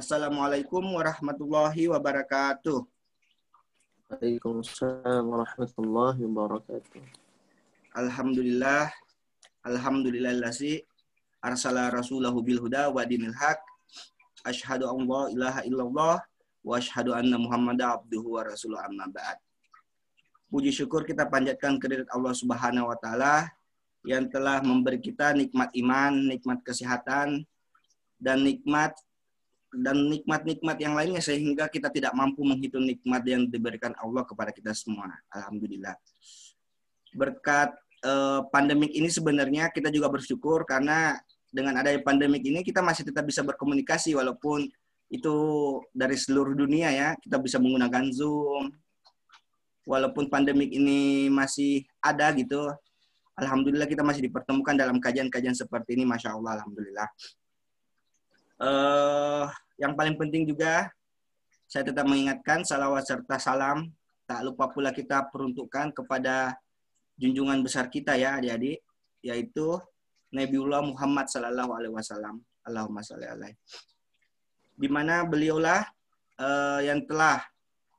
Assalamualaikum warahmatullahi wabarakatuh. Waalaikumsalam warahmatullahi wabarakatuh. Alhamdulillah. Alhamdulillahilladzi arsala rasulahu bil huda wa dinil haq. Asyhadu an la ilaha illallah wa asyhadu anna Muhammadar abduhu wa rasuluh amma ba'd. Puji syukur kita panjatkan kehadirat Allah Subhanahu wa taala yang telah memberi kita nikmat iman, nikmat kesehatan, dan nikmat dan nikmat-nikmat yang lainnya sehingga kita tidak mampu menghitung nikmat yang diberikan Allah kepada kita semua. Alhamdulillah. Berkat eh, pandemik ini sebenarnya kita juga bersyukur karena dengan adanya pandemik ini kita masih tetap bisa berkomunikasi walaupun itu dari seluruh dunia ya. Kita bisa menggunakan Zoom. Walaupun pandemik ini masih ada gitu, Alhamdulillah kita masih dipertemukan dalam kajian-kajian seperti ini, Masya Allah, Alhamdulillah. Uh, yang paling penting juga saya tetap mengingatkan salawat serta salam tak lupa pula kita peruntukkan kepada junjungan besar kita ya adik-adik yaitu Nabiullah Muhammad Sallallahu Alaihi Wasallam. Allahumma salli alaihi. Di mana beliaulah uh, yang telah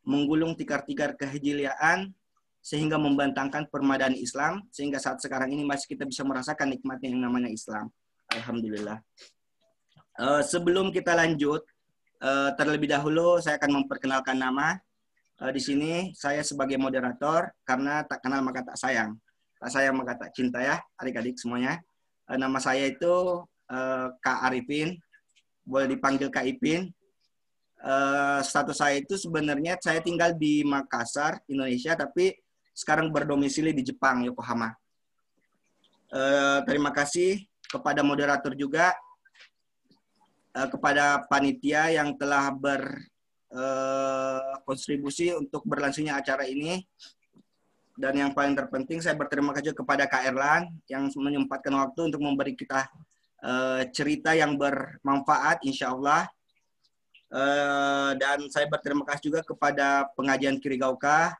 menggulung tikar-tikar kehijiliaan sehingga membantangkan permadani Islam sehingga saat sekarang ini masih kita bisa merasakan nikmatnya yang namanya Islam. Alhamdulillah. Uh, sebelum kita lanjut, uh, terlebih dahulu saya akan memperkenalkan nama. Uh, di sini saya sebagai moderator karena tak kenal maka tak sayang. Tak sayang maka tak cinta ya, adik-adik semuanya. Uh, nama saya itu uh, Kak Arifin, boleh dipanggil Kak Ipin. Uh, status saya itu sebenarnya saya tinggal di Makassar, Indonesia, tapi sekarang berdomisili di Jepang, Yokohama. Uh, terima kasih kepada moderator juga uh, kepada panitia yang telah berkontribusi uh, untuk berlangsungnya acara ini. Dan yang paling terpenting saya berterima kasih kepada Kak Erlan yang menyempatkan waktu untuk memberi kita uh, cerita yang bermanfaat insya Allah. Uh, dan saya berterima kasih juga kepada pengajian Kirigauka,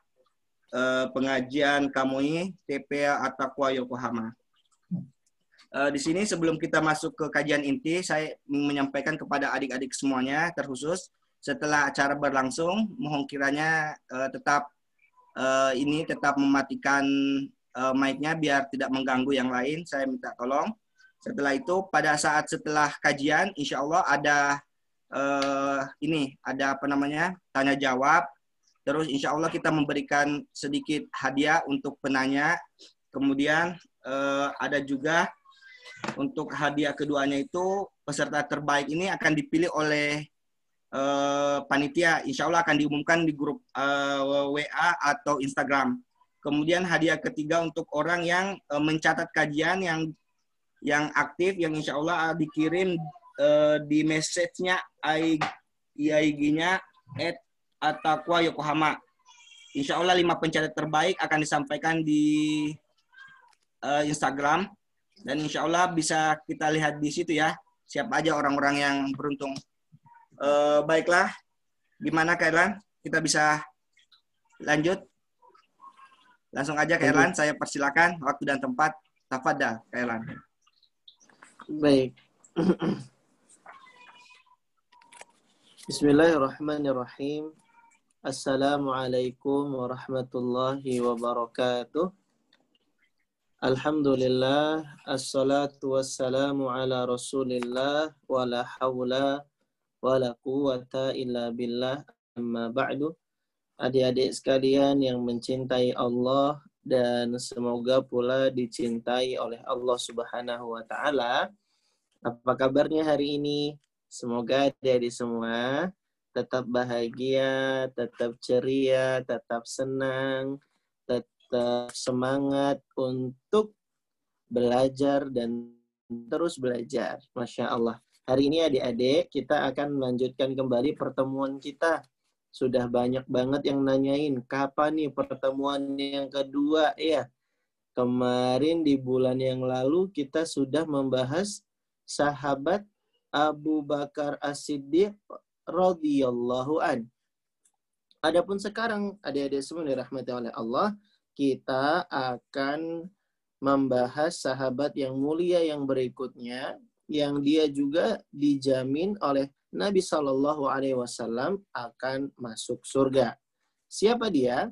uh, pengajian Kamui, TP Atakwa Yokohama. Uh, di sini sebelum kita masuk ke kajian inti, saya menyampaikan kepada adik-adik semuanya terkhusus setelah acara berlangsung, mohon kiranya uh, tetap uh, ini tetap mematikan uh, mic-nya biar tidak mengganggu yang lain. Saya minta tolong. Setelah itu, pada saat setelah kajian, insya Allah ada uh, ini ada apa namanya tanya jawab. Terus insya Allah kita memberikan sedikit hadiah untuk penanya. Kemudian uh, ada juga untuk hadiah keduanya itu peserta terbaik ini akan dipilih oleh uh, panitia. Insya Allah akan diumumkan di grup uh, eh, WA atau Instagram. Kemudian hadiah ketiga untuk orang yang uh, mencatat kajian yang yang aktif, yang insya Allah dikirim uh, di message-nya IG-nya at Atakwa Yokohama. Insya Allah lima pencatat terbaik akan disampaikan di uh, Instagram dan insya Allah bisa kita lihat di situ ya, siapa aja orang-orang yang beruntung. Uh, baiklah, gimana Kailan? Kita bisa lanjut? Langsung aja Kailan, saya persilakan waktu dan tempat. Tafadhal Kailan. Baik. Bismillahirrahmanirrahim. Assalamualaikum warahmatullahi wabarakatuh. Alhamdulillah, assalatu wassalamu ala rasulillah, wa la hawla wa la quwata illa billah, amma ba'du. Adik-adik sekalian yang mencintai Allah dan semoga pula dicintai oleh Allah subhanahu wa ta'ala. Apa kabarnya hari ini? Semoga adik-adik semua tetap bahagia, tetap ceria, tetap senang, tetap semangat untuk belajar dan terus belajar. Masya Allah. Hari ini adik-adik kita akan melanjutkan kembali pertemuan kita. Sudah banyak banget yang nanyain kapan nih pertemuan yang kedua ya. Kemarin di bulan yang lalu kita sudah membahas sahabat Abu Bakar As-Siddiq radhiyallahu an. Adapun sekarang adik-adik semua dirahmati oleh Allah, kita akan membahas sahabat yang mulia yang berikutnya, yang dia juga dijamin oleh Nabi Shallallahu Alaihi Wasallam akan masuk surga. Siapa dia?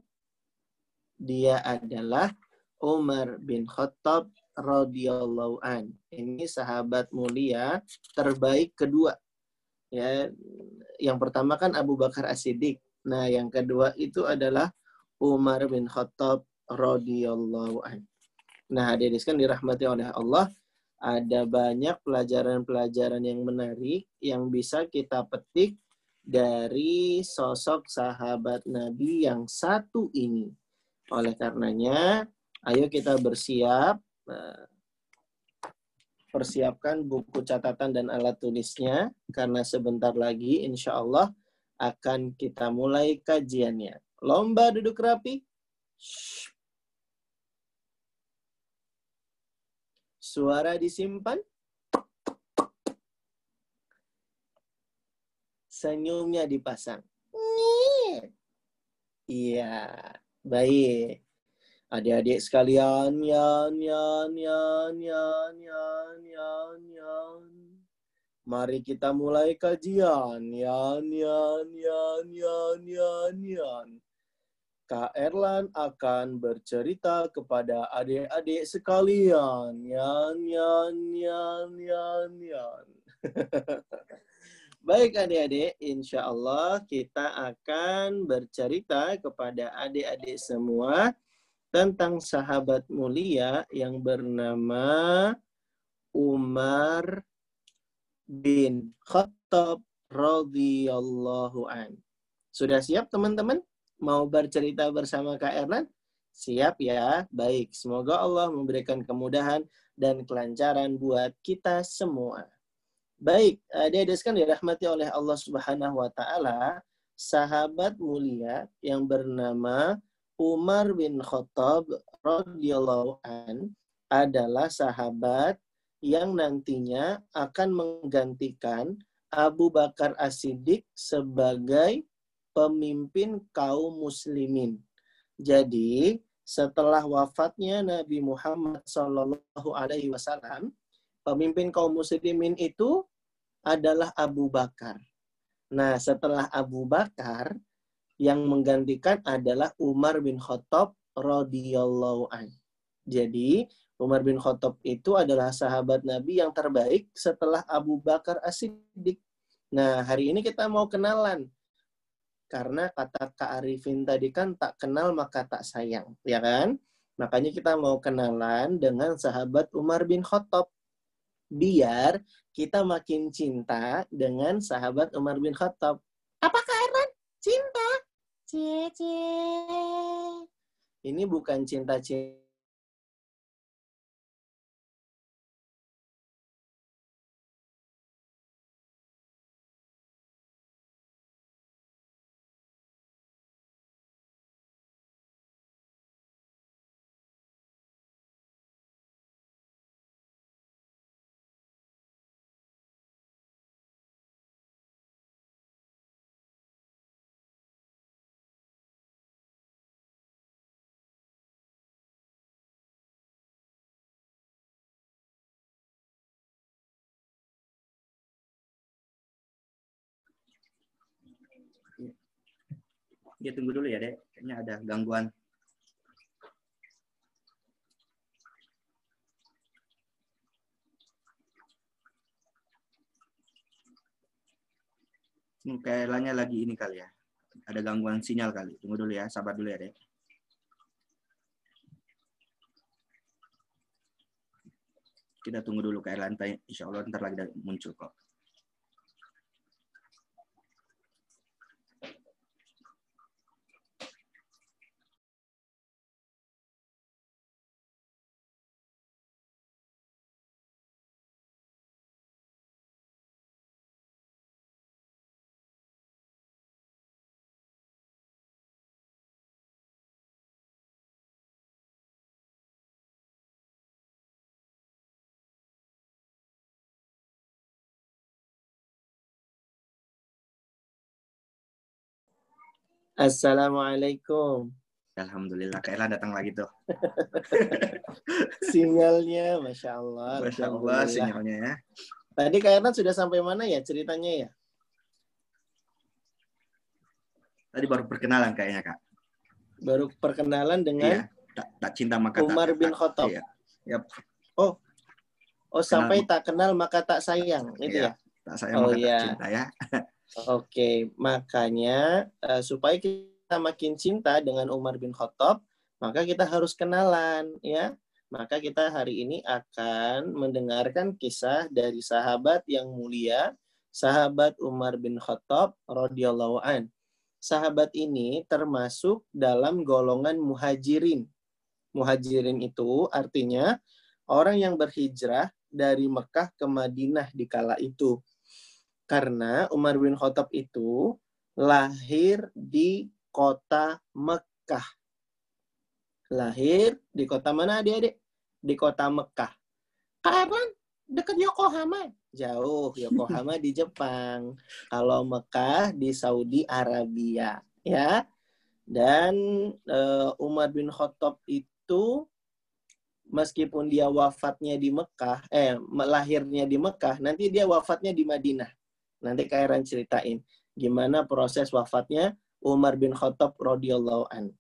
Dia adalah Umar bin Khattab radhiyallahu an. Ini sahabat mulia terbaik kedua. Ya, yang pertama kan Abu Bakar As-Siddiq. Nah, yang kedua itu adalah Umar bin Khattab radhiyallahu an. Nah, hadirin kan dirahmati oleh Allah, ada banyak pelajaran-pelajaran yang menarik yang bisa kita petik dari sosok sahabat Nabi yang satu ini. Oleh karenanya, ayo kita bersiap, eh, persiapkan buku catatan dan alat tulisnya, karena sebentar lagi insya Allah akan kita mulai kajiannya. Lomba duduk rapi. Suara disimpan. Senyumnya dipasang. Iya, baik. Adik-adik sekalian, yan, yan, yan, yan, yan, yan, yan. Mari kita mulai kajian. Yan, yan, yan, yan, yan, yan. Kak Erlan akan bercerita kepada adik-adik sekalian. Yan, yan, yan, yan, yan. Baik adik-adik, insya Allah kita akan bercerita kepada adik-adik semua tentang sahabat mulia yang bernama Umar bin Khattab radhiyallahu an. Sudah siap teman-teman? Mau bercerita bersama Kak Ernan? Siap ya? Baik, semoga Allah memberikan kemudahan dan kelancaran buat kita semua. Baik, adik-adik sekalian dirahmati oleh Allah Subhanahu wa taala, sahabat mulia yang bernama Umar bin Khattab radhiyallahu an adalah sahabat yang nantinya akan menggantikan Abu Bakar As-Siddiq sebagai pemimpin kaum muslimin. Jadi, setelah wafatnya Nabi Muhammad Shallallahu alaihi wasallam, pemimpin kaum muslimin itu adalah Abu Bakar. Nah, setelah Abu Bakar yang menggantikan adalah Umar bin Khattab radhiyallahu an. Jadi, Umar bin Khattab itu adalah sahabat Nabi yang terbaik setelah Abu Bakar As-Siddiq. Nah, hari ini kita mau kenalan karena kata Kak Arifin tadi kan tak kenal maka tak sayang, ya kan? Makanya kita mau kenalan dengan sahabat Umar bin Khattab. Biar kita makin cinta dengan sahabat Umar bin Khattab. Apakah Erwan? Cinta? Cie, cie. Ini bukan cinta-cinta Dia tunggu dulu ya, Dek. Kayaknya ada gangguan. Hmm, kayaknya lagi ini kali ya. Ada gangguan sinyal kali. Tunggu dulu ya, sabar dulu ya, Dek. Kita tunggu dulu kayak lantai. Insya Allah ntar lagi muncul kok. Assalamualaikum. Alhamdulillah, Kak datang lagi tuh. Sinyalnya, Masya Allah. Masya Allah, sinyalnya ya. Tadi Kak sudah sampai mana ya ceritanya ya? Tadi baru perkenalan kayaknya kak. Baru perkenalan dengan Iya. Tak, tak cinta maka tak- Umar bin Khattab. Iya. Yap. Oh, Kenal- sampai tak kenal maka tak sayang, itu Iya. ya? Tak saya Oh, maka iya. tak cinta ya. Oke, makanya eh, supaya kita makin cinta dengan Umar bin Khattab, maka kita harus kenalan, ya. Maka kita hari ini akan mendengarkan kisah dari sahabat yang mulia, sahabat Umar bin Khattab radhiyallahu an. Sahabat ini termasuk dalam golongan muhajirin. Muhajirin itu artinya orang yang berhijrah dari Mekah ke Madinah di kala itu karena Umar bin Khattab itu lahir di kota Mekah. Lahir di kota mana adik-adik? Di kota Mekah. Kapan? Dekat Yokohama. Jauh, Yokohama di Jepang. Kalau Mekah di Saudi Arabia. Ya. Dan eh, Umar bin Khattab itu meskipun dia wafatnya di Mekah, eh lahirnya di Mekah, nanti dia wafatnya di Madinah. Nanti Kairan ceritain gimana proses wafatnya Umar bin Khattab radhiyallahu an.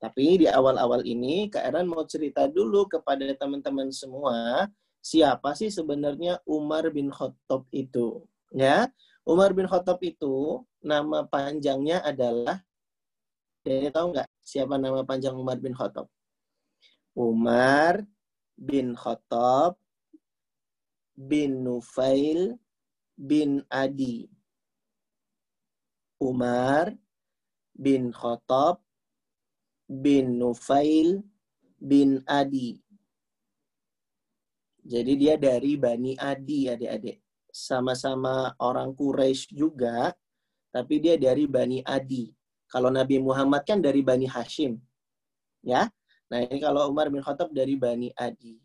Tapi di awal-awal ini Kairan mau cerita dulu kepada teman-teman semua siapa sih sebenarnya Umar bin Khattab itu? Ya, Umar bin Khattab itu nama panjangnya adalah Jadi tahu nggak siapa nama panjang Umar bin Khattab? Umar bin Khattab bin Nufail bin Adi. Umar bin Khattab bin Nufail bin Adi. Jadi dia dari Bani Adi, adik-adik. Sama-sama orang Quraisy juga, tapi dia dari Bani Adi. Kalau Nabi Muhammad kan dari Bani Hashim. Ya. Nah, ini kalau Umar bin Khattab dari Bani Adi.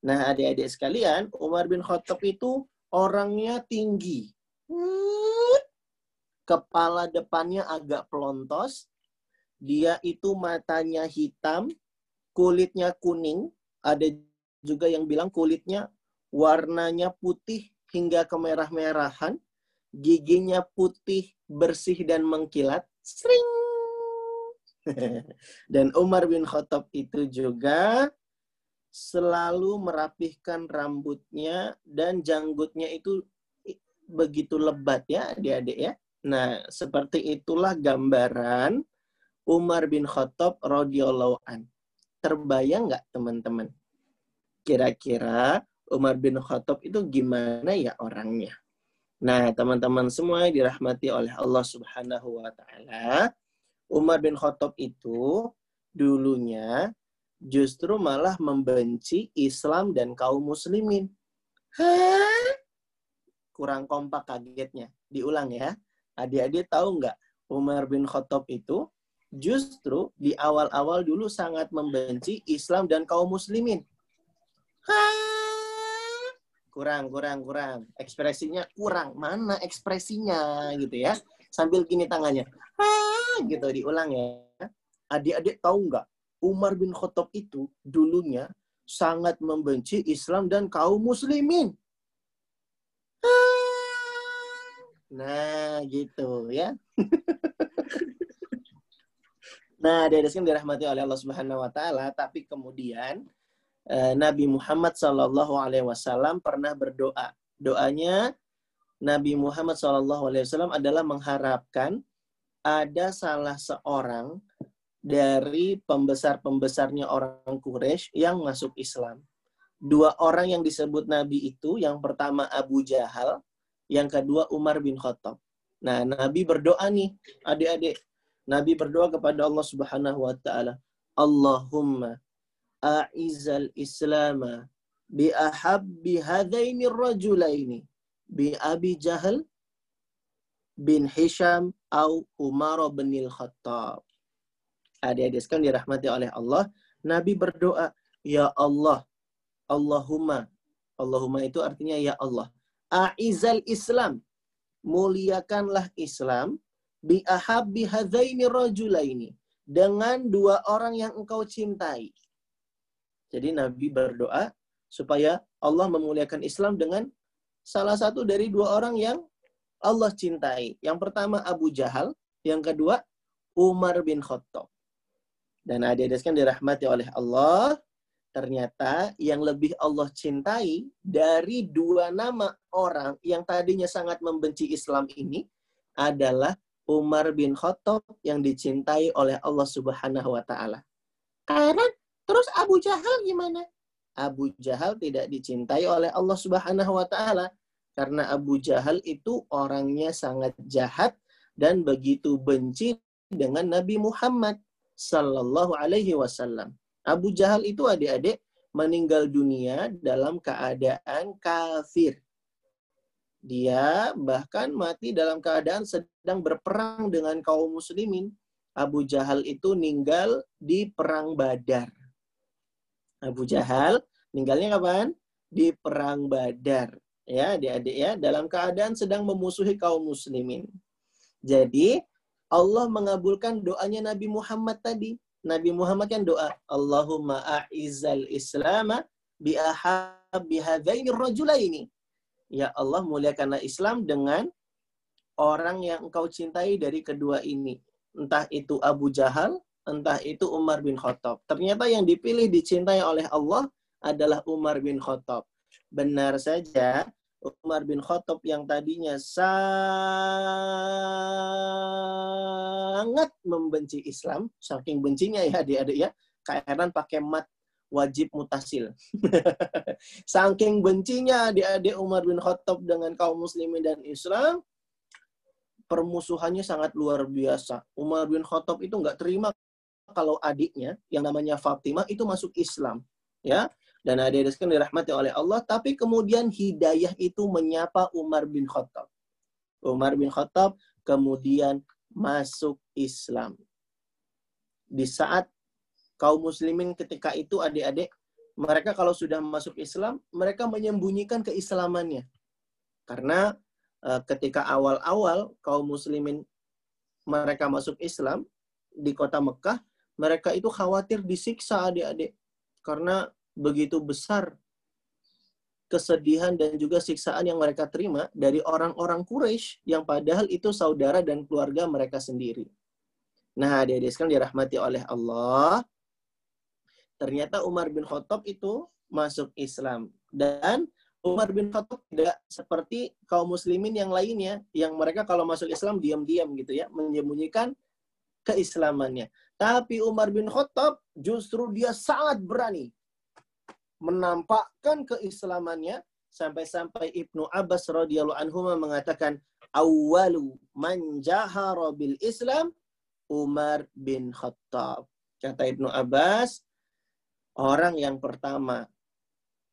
Nah, adik-adik sekalian, Umar bin Khattab itu orangnya tinggi. Kepala depannya agak pelontos. Dia itu matanya hitam, kulitnya kuning. Ada juga yang bilang kulitnya warnanya putih hingga kemerah-merahan. Giginya putih, bersih, dan mengkilat. Sering. dan Umar bin Khattab itu juga selalu merapihkan rambutnya dan janggutnya itu begitu lebat ya adik-adik ya. Nah, seperti itulah gambaran Umar bin Khattab radhiyallahu an. Terbayang nggak teman-teman? Kira-kira Umar bin Khattab itu gimana ya orangnya? Nah, teman-teman semua dirahmati oleh Allah Subhanahu wa taala, Umar bin Khattab itu dulunya justru malah membenci Islam dan kaum muslimin. Hah? Kurang kompak kagetnya. Diulang ya. Adik-adik tahu nggak Umar bin Khattab itu justru di awal-awal dulu sangat membenci Islam dan kaum muslimin. Hah? Kurang, kurang, kurang. Ekspresinya kurang. Mana ekspresinya gitu ya. Sambil gini tangannya. Hah? Gitu diulang ya. Adik-adik tahu nggak? Umar bin Khattab itu dulunya sangat membenci Islam dan kaum muslimin. Nah, gitu ya. nah, dari sini dirahmati oleh Allah Subhanahu wa taala, tapi kemudian eh, Nabi Muhammad Shallallahu alaihi wasallam pernah berdoa. Doanya Nabi Muhammad Shallallahu alaihi wasallam adalah mengharapkan ada salah seorang dari pembesar-pembesarnya orang Quraisy yang masuk Islam. Dua orang yang disebut Nabi itu, yang pertama Abu Jahal, yang kedua Umar bin Khattab. Nah, Nabi berdoa nih, adik-adik. Nabi berdoa kepada Allah Subhanahu wa taala, Allahumma a'izal islama bi ahabbi hadaini rajulaini bi Abi Jahal bin Hisham au Umar bin Khattab. Adik-adik sekalian dirahmati oleh Allah, Nabi berdoa, Ya Allah, Allahumma. Allahumma itu artinya ya Allah. A'izal Islam. Muliakanlah Islam. Bi ahabbi rajulaini. Dengan dua orang yang engkau cintai. Jadi Nabi berdoa supaya Allah memuliakan Islam dengan salah satu dari dua orang yang Allah cintai. Yang pertama Abu Jahal, yang kedua Umar bin Khattab. Dan adik-adik kan dirahmati oleh Allah, ternyata yang lebih Allah cintai dari dua nama orang yang tadinya sangat membenci Islam ini adalah Umar bin Khattab yang dicintai oleh Allah Subhanahu wa taala. Karena terus Abu Jahal gimana? Abu Jahal tidak dicintai oleh Allah Subhanahu wa taala karena Abu Jahal itu orangnya sangat jahat dan begitu benci dengan Nabi Muhammad sallallahu alaihi wasallam. Abu Jahal itu adik-adik meninggal dunia dalam keadaan kafir. Dia bahkan mati dalam keadaan sedang berperang dengan kaum muslimin. Abu Jahal itu meninggal di perang Badar. Abu Jahal meninggalnya kapan? Di perang Badar. Ya, adik-adik ya, dalam keadaan sedang memusuhi kaum muslimin. Jadi, Allah mengabulkan doanya Nabi Muhammad tadi. Nabi Muhammad kan doa, Allahumma a'izal islama bi ahabbi hadaini rajulaini. Ya Allah, muliakanlah Islam dengan orang yang engkau cintai dari kedua ini. Entah itu Abu Jahal, entah itu Umar bin Khattab. Ternyata yang dipilih dicintai oleh Allah adalah Umar bin Khattab. Benar saja, Umar bin Khattab yang tadinya sangat membenci Islam, saking bencinya ya adik-adik ya, kairan pakai mat wajib mutasil. saking bencinya adik-adik Umar bin Khattab dengan kaum muslimin dan Islam, permusuhannya sangat luar biasa. Umar bin Khattab itu nggak terima kalau adiknya yang namanya Fatimah itu masuk Islam. Ya, dan sekalian dirahmati oleh Allah, tapi kemudian hidayah itu menyapa Umar bin Khattab. Umar bin Khattab kemudian masuk Islam. Di saat kaum muslimin ketika itu adik-adik, mereka kalau sudah masuk Islam, mereka menyembunyikan keislamannya. Karena uh, ketika awal-awal kaum muslimin mereka masuk Islam di kota Mekah, mereka itu khawatir disiksa adik-adik. Karena begitu besar kesedihan dan juga siksaan yang mereka terima dari orang-orang Quraisy yang padahal itu saudara dan keluarga mereka sendiri. Nah, adik-adik sekalian dirahmati oleh Allah, ternyata Umar bin Khattab itu masuk Islam dan Umar bin Khattab tidak seperti kaum muslimin yang lainnya yang mereka kalau masuk Islam diam-diam gitu ya, menyembunyikan keislamannya. Tapi Umar bin Khattab justru dia sangat berani menampakkan keislamannya sampai-sampai Ibnu Abbas radhiyallahu anhu mengatakan awalu man jahara bil Islam Umar bin Khattab. Kata Ibnu Abbas, orang yang pertama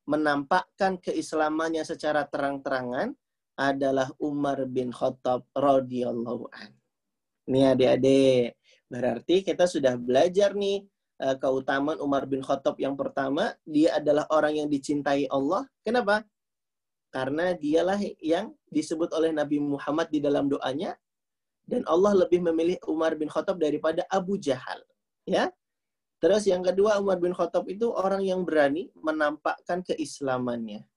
menampakkan keislamannya secara terang-terangan adalah Umar bin Khattab radhiyallahu an. Ini adik-adik, berarti kita sudah belajar nih keutamaan Umar bin Khattab yang pertama, dia adalah orang yang dicintai Allah. Kenapa? Karena dialah yang disebut oleh Nabi Muhammad di dalam doanya dan Allah lebih memilih Umar bin Khattab daripada Abu Jahal. Ya. Terus yang kedua Umar bin Khattab itu orang yang berani menampakkan keislamannya.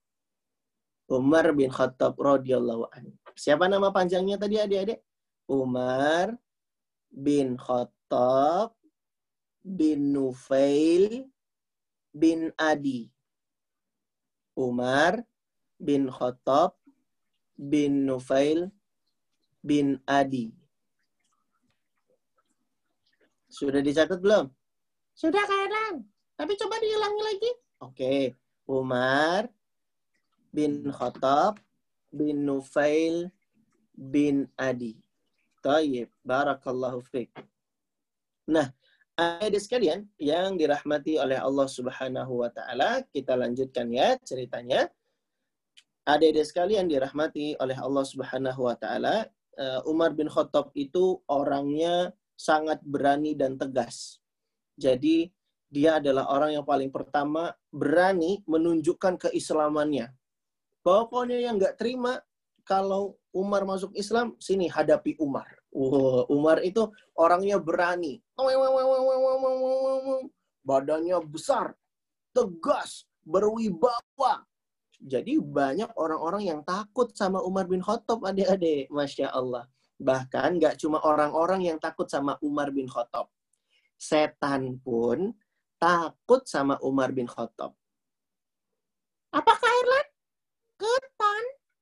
Umar bin Khattab radhiyallahu anhu. Siapa nama panjangnya tadi adik-adik? Umar bin Khattab bin Nufail bin Adi. Umar bin Khattab bin Nufail bin Adi. Sudah dicatat belum? Sudah kadang. Tapi coba diulangi lagi. Oke. Umar bin Khattab bin Nufail bin Adi. Tayyib. Barakallahu fiqh. Nah, Adik sekalian yang dirahmati oleh Allah Subhanahu wa taala, kita lanjutkan ya ceritanya. Adik-adik sekalian dirahmati oleh Allah Subhanahu wa taala, eh, Umar bin Khattab itu orangnya sangat berani dan tegas. Jadi dia adalah orang yang paling pertama berani menunjukkan keislamannya. Pokoknya yang nggak terima kalau Umar masuk Islam, sini hadapi Umar. Wow, Umar itu orangnya berani. Badannya besar, tegas, berwibawa. Jadi banyak orang-orang yang takut sama Umar bin Khattab, adik-adik. Masya Allah. Bahkan nggak cuma orang-orang yang takut sama Umar bin Khattab. Setan pun takut sama Umar bin Khattab. Apakah Irlan?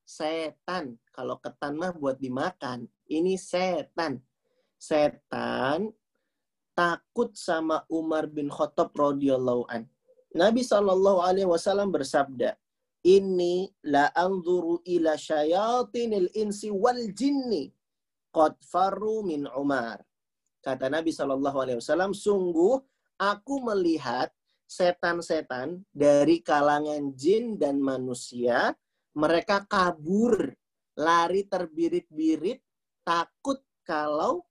Setan. Kalau ketan mah buat dimakan. Ini setan. Setan takut sama Umar bin Khattab radhiyallahu an. Nabi Shallallahu alaihi wasallam bersabda, "Ini la anzuru ila syayatinil insi wal jinni qad faru min Umar." Kata Nabi Shallallahu alaihi wasallam, "Sungguh aku melihat setan-setan dari kalangan jin dan manusia, mereka kabur, lari terbirit-birit, takut kalau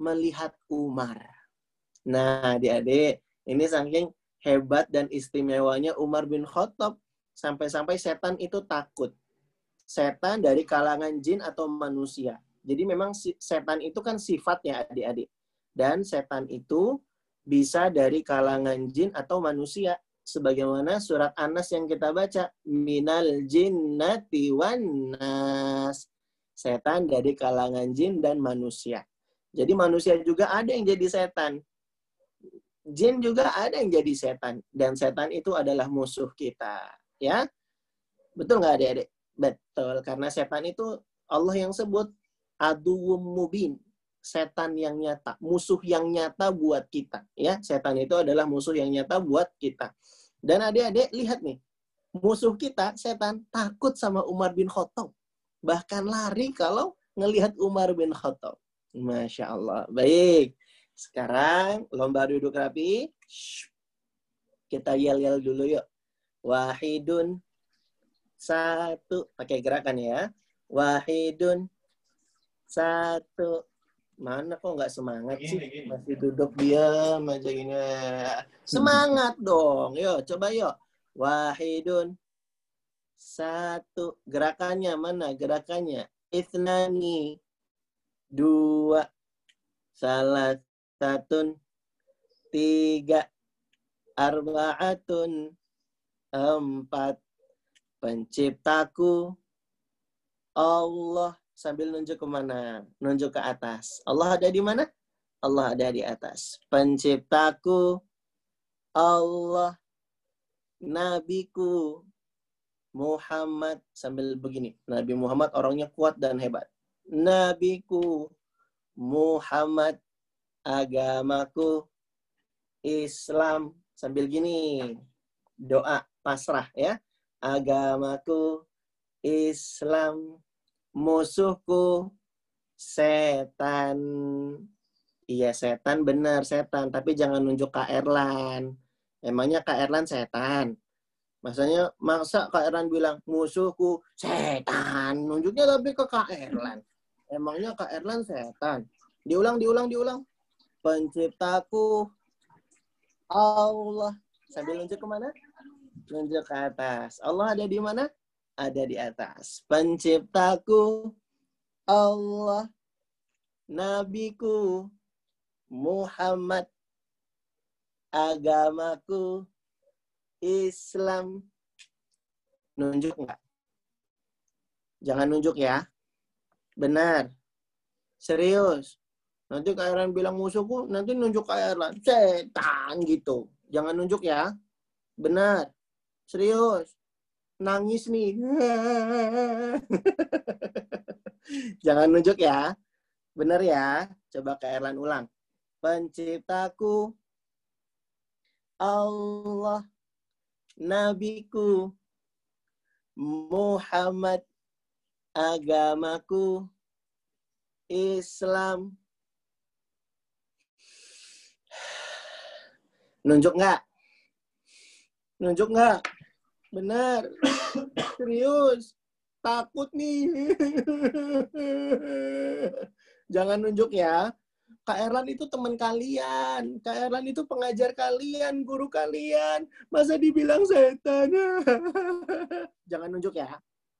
melihat Umar." Nah, adik-adik, ini saking hebat dan istimewanya Umar bin Khattab sampai-sampai setan itu takut. Setan dari kalangan jin atau manusia. Jadi memang setan itu kan sifatnya adik-adik. Dan setan itu bisa dari kalangan jin atau manusia. Sebagaimana surat Anas yang kita baca. Minal jinnati wan nas. Setan dari kalangan jin dan manusia. Jadi manusia juga ada yang jadi setan jin juga ada yang jadi setan dan setan itu adalah musuh kita ya betul nggak adik-adik betul karena setan itu Allah yang sebut aduwum mubin setan yang nyata musuh yang nyata buat kita ya setan itu adalah musuh yang nyata buat kita dan adik-adik lihat nih musuh kita setan takut sama Umar bin Khattab bahkan lari kalau ngelihat Umar bin Khattab Masya Allah. Baik. Sekarang lomba duduk rapi. Kita yel-yel dulu yuk. Wahidun. Satu. Pakai gerakan ya. Wahidun. Satu. Mana kok nggak semangat sih? Masih duduk diam aja gini. Semangat dong. Yuk, coba yuk. Wahidun. Satu. Gerakannya mana? Gerakannya. Ithnani. Dua. Salah satun tiga arbaatun empat penciptaku Allah sambil nunjuk ke mana? Nunjuk ke atas. Allah ada di mana? Allah ada di atas. Penciptaku Allah nabiku Muhammad sambil begini. Nabi Muhammad orangnya kuat dan hebat. Nabiku Muhammad agamaku Islam sambil gini doa pasrah ya agamaku Islam musuhku setan iya setan benar setan tapi jangan nunjuk Kak Erlan emangnya Kak Erlan setan Masanya masa Kak Erlan bilang musuhku setan nunjuknya lebih ke Kak Erlan emangnya Kak Erlan setan diulang diulang diulang penciptaku Allah. Sambil nunjuk ke mana? Nunjuk ke atas. Allah ada di mana? Ada di atas. Penciptaku Allah. Nabiku Muhammad. Agamaku Islam. Nunjuk nggak? Jangan nunjuk ya. Benar. Serius. Nanti Kak Erlan bilang musuhku, nanti nunjuk Kak. Setan gitu. Jangan nunjuk ya. Benar. Serius. Nangis nih. Jangan nunjuk ya. Benar ya. Coba Kak Erlan ulang. Penciptaku. Allah. Nabiku. Muhammad. Agamaku. Islam Nunjuk nggak? Nunjuk nggak? Benar. Serius. Takut nih. Jangan nunjuk ya. Kak Erlan itu teman kalian. Kak Erlan itu pengajar kalian, guru kalian. Masa dibilang setan? Jangan nunjuk ya.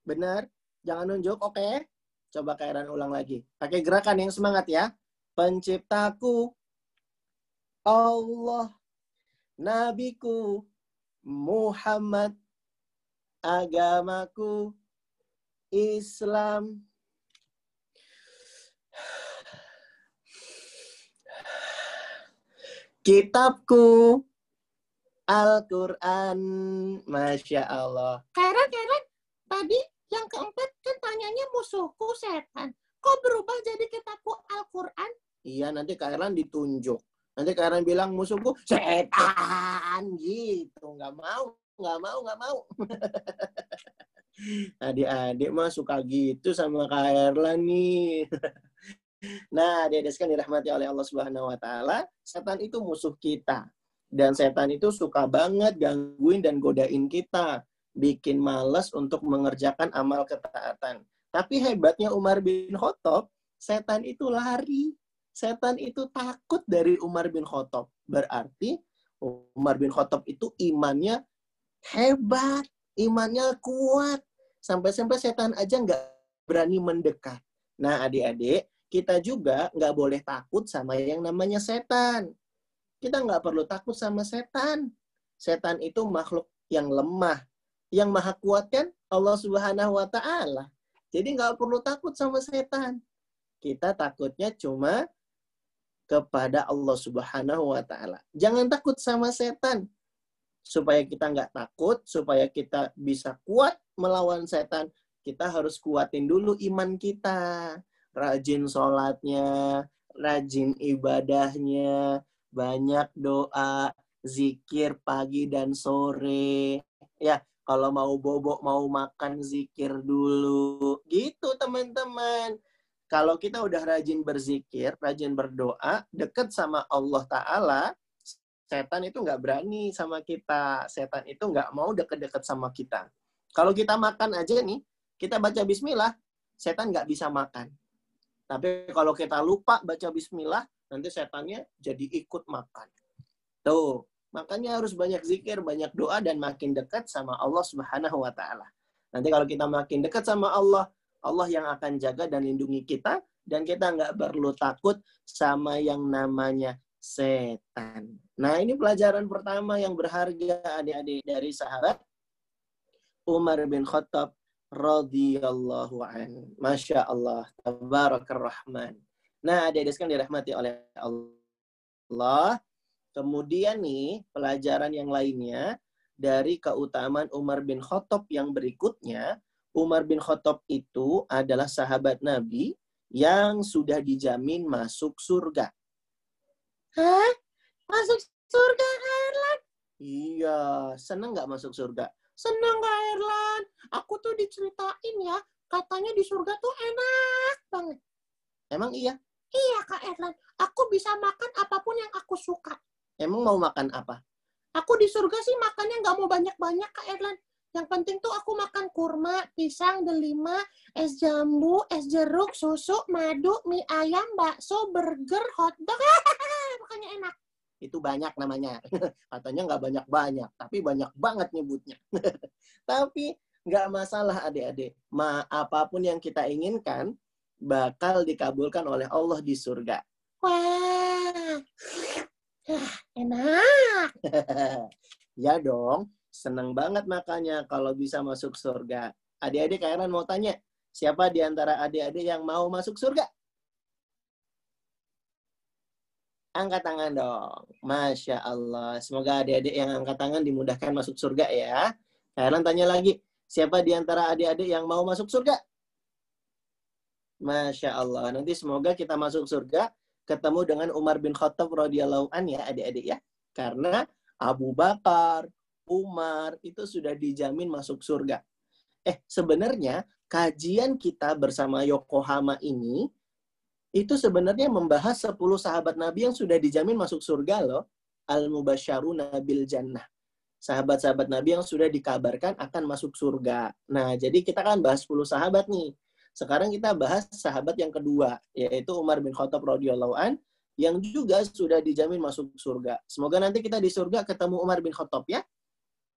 Benar? Jangan nunjuk, oke? Okay? Coba Kak Erlan ulang lagi. Pakai gerakan yang semangat ya. Penciptaku Allah nabiku Muhammad agamaku Islam. Kitabku Al-Quran. Masya Allah. Karen, Karen, tadi yang keempat kan tanyanya musuhku setan. Kok berubah jadi kitabku Al-Quran? Iya, nanti Kak Erlan ditunjuk. Nanti Kak Erlan bilang musuhku setan gitu. Nggak mau, nggak mau, nggak mau. Adik-adik mah suka gitu sama Kak nih. Nah, adik-adik dirahmati oleh Allah Subhanahu wa taala, setan itu musuh kita. Dan setan itu suka banget gangguin dan godain kita, bikin malas untuk mengerjakan amal ketaatan. Tapi hebatnya Umar bin Khattab, setan itu lari. Setan itu takut dari Umar bin Khattab. Berarti Umar bin Khattab itu imannya hebat, imannya kuat. Sampai-sampai setan aja nggak berani mendekat. Nah adik-adik, kita juga nggak boleh takut sama yang namanya setan. Kita nggak perlu takut sama setan. Setan itu makhluk yang lemah. Yang maha kuat kan Allah Subhanahu wa Ta'ala. Jadi nggak perlu takut sama setan. Kita takutnya cuma kepada Allah Subhanahu wa Ta'ala. Jangan takut sama setan. Supaya kita nggak takut, supaya kita bisa kuat melawan setan, kita harus kuatin dulu iman kita rajin sholatnya, rajin ibadahnya, banyak doa, zikir pagi dan sore. Ya, kalau mau bobok, mau makan, zikir dulu. Gitu teman-teman. Kalau kita udah rajin berzikir, rajin berdoa, deket sama Allah Ta'ala, setan itu nggak berani sama kita. Setan itu nggak mau deket-deket sama kita. Kalau kita makan aja nih, kita baca bismillah, setan nggak bisa makan. Tapi kalau kita lupa baca bismillah, nanti setannya jadi ikut makan. Tuh, makanya harus banyak zikir, banyak doa, dan makin dekat sama Allah Subhanahu wa Ta'ala. Nanti kalau kita makin dekat sama Allah, Allah yang akan jaga dan lindungi kita, dan kita nggak perlu takut sama yang namanya setan. Nah, ini pelajaran pertama yang berharga adik-adik dari sahabat Umar bin Khattab radhiyallahu an. Masya Allah. Tabarakar Rahman. Nah, adik-adik sekalian dirahmati oleh Allah. Kemudian nih, pelajaran yang lainnya dari keutamaan Umar bin Khattab yang berikutnya, Umar bin Khattab itu adalah sahabat Nabi yang sudah dijamin masuk surga. Hah? Masuk surga, Erlan? Iya, seneng nggak masuk surga? Seneng Kak Erlan. Aku tuh diceritain ya, katanya di surga tuh enak banget. Emang iya? Iya Kak Erlan, aku bisa makan apa pun yang aku suka. Emang mau makan apa? Aku di surga sih makannya nggak mau banyak-banyak Kak Erlan. Yang penting tuh aku makan kurma, pisang, delima, es jambu, es jeruk, susu, madu, mie ayam, bakso, burger, hotdog. Makanya enak itu banyak namanya. Katanya nggak banyak-banyak, tapi banyak banget nyebutnya. tapi nggak masalah adik-adik. Ma apa pun yang kita inginkan bakal dikabulkan oleh Allah di surga. Wah, enak. ya dong, seneng banget makanya kalau bisa masuk surga. Adik-adik kalian mau tanya, siapa di antara adik-adik yang mau masuk surga? Angkat tangan dong. Masya Allah. Semoga adik-adik yang angkat tangan dimudahkan masuk surga ya. Kalian tanya lagi, siapa di antara adik-adik yang mau masuk surga? Masya Allah. Nanti semoga kita masuk surga ketemu dengan Umar bin Khattab radhiyallahu an ya adik-adik ya. Karena Abu Bakar, Umar itu sudah dijamin masuk surga. Eh, sebenarnya kajian kita bersama Yokohama ini itu sebenarnya membahas 10 sahabat Nabi yang sudah dijamin masuk surga loh. Al-Mubasyaru Nabil Jannah. Sahabat-sahabat Nabi yang sudah dikabarkan akan masuk surga. Nah, jadi kita kan bahas 10 sahabat nih. Sekarang kita bahas sahabat yang kedua, yaitu Umar bin Khattab radhiyallahu an yang juga sudah dijamin masuk surga. Semoga nanti kita di surga ketemu Umar bin Khattab ya.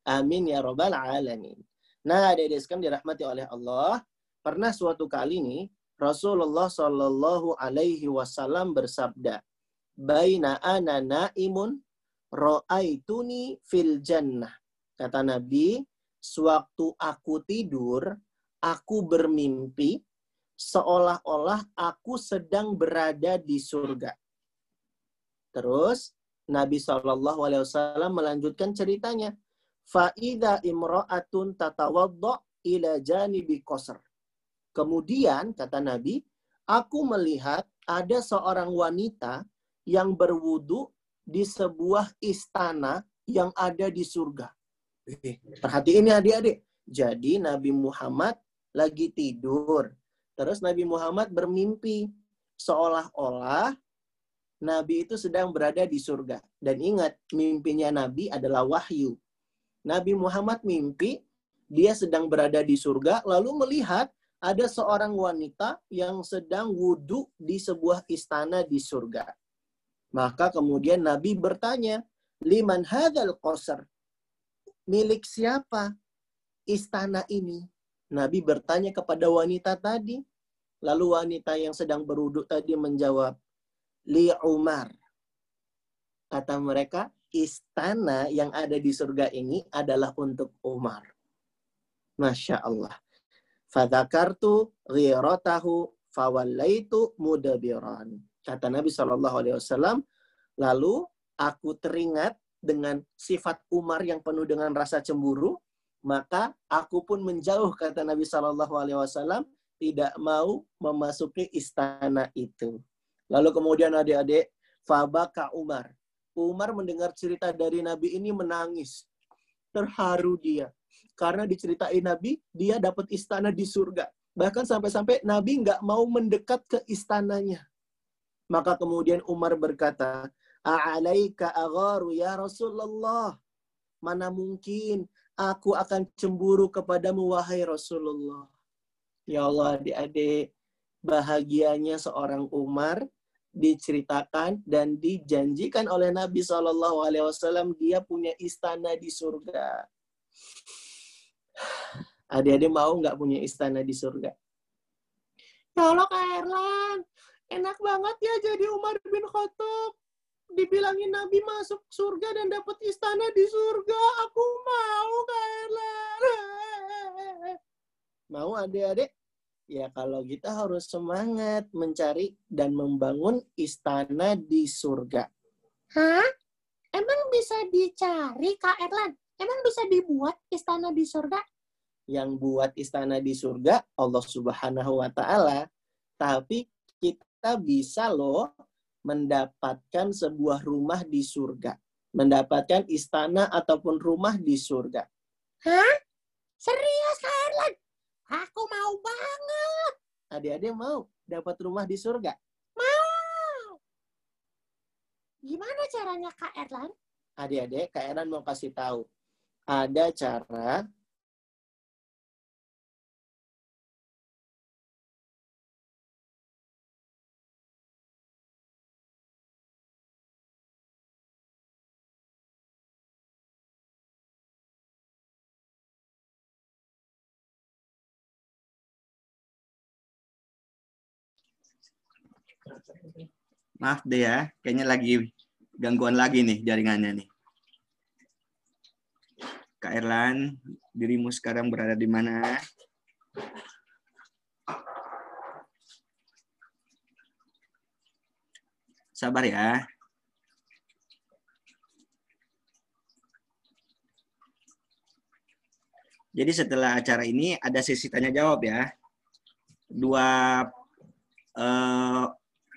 Amin ya robbal alamin. Nah, adik-adik dirahmati oleh Allah. Pernah suatu kali nih, Rasulullah Shallallahu Alaihi Wasallam bersabda, "Baina ana naimun ro'aituni fil jannah." Kata Nabi, sewaktu aku tidur, aku bermimpi seolah-olah aku sedang berada di surga. Terus Nabi Shallallahu Alaihi Wasallam melanjutkan ceritanya. Faida imro'atun tatawaddo ila janibi qasr. Kemudian kata Nabi, aku melihat ada seorang wanita yang berwudu di sebuah istana yang ada di surga. Perhatiin ya adik-adik. Jadi Nabi Muhammad lagi tidur. Terus Nabi Muhammad bermimpi. Seolah-olah Nabi itu sedang berada di surga. Dan ingat, mimpinya Nabi adalah wahyu. Nabi Muhammad mimpi, dia sedang berada di surga, lalu melihat ada seorang wanita yang sedang wudhu di sebuah istana di surga. Maka kemudian Nabi bertanya, liman hadal qasar? Milik siapa istana ini? Nabi bertanya kepada wanita tadi. Lalu wanita yang sedang beruduk tadi menjawab, Li Umar. Kata mereka, istana yang ada di surga ini adalah untuk Umar. Masya Allah. Fadakartu ghiratahu fawallaitu mudabiran. Kata Nabi Shallallahu Alaihi Wasallam, lalu aku teringat dengan sifat Umar yang penuh dengan rasa cemburu, maka aku pun menjauh kata Nabi Shallallahu Alaihi Wasallam tidak mau memasuki istana itu. Lalu kemudian adik-adik, Fabaka Umar. Umar mendengar cerita dari Nabi ini menangis. Terharu dia. Karena diceritain Nabi, dia dapat istana di surga. Bahkan sampai-sampai Nabi nggak mau mendekat ke istananya. Maka kemudian Umar berkata, A'alaika agharu ya Rasulullah. Mana mungkin aku akan cemburu kepadamu wahai Rasulullah. Ya Allah adik-adik, bahagianya seorang Umar diceritakan dan dijanjikan oleh Nabi Shallallahu Alaihi Wasallam dia punya istana di surga. Adik-adik mau nggak punya istana di surga? Ya Allah Kak Erlan, enak banget ya jadi Umar bin Khattab. Dibilangin Nabi masuk surga dan dapat istana di surga. Aku mau Kak Erlan. Mau adik-adik? Ya kalau kita harus semangat mencari dan membangun istana di surga. Hah? Emang bisa dicari Kak Erlan? Emang bisa dibuat istana di surga? Yang buat istana di surga Allah Subhanahu wa taala. Tapi kita bisa loh mendapatkan sebuah rumah di surga. Mendapatkan istana ataupun rumah di surga. Hah? Serius Kak Erlan? Aku mau banget. Adik-adik mau dapat rumah di surga? Mau. Gimana caranya Kak Erlan? Adik-adik, Kak Erlan mau kasih tahu. Ada cara Maaf deh ya, kayaknya lagi gangguan lagi nih jaringannya nih. Kak Erlan, dirimu sekarang berada di mana? Sabar ya. Jadi setelah acara ini ada sesi tanya jawab ya. Dua eh,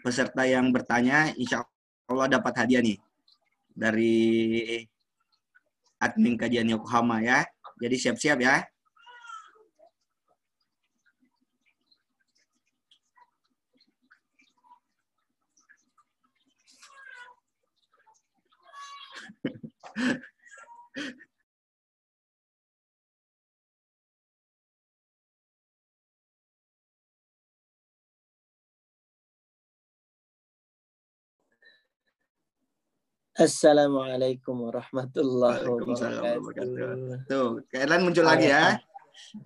peserta yang bertanya insya Allah dapat hadiah nih dari admin kajian Yokohama ya. Jadi siap-siap ya. Assalamualaikum warahmatullahi wabarakatuh. Tuh, Kak Erlan muncul lagi ya.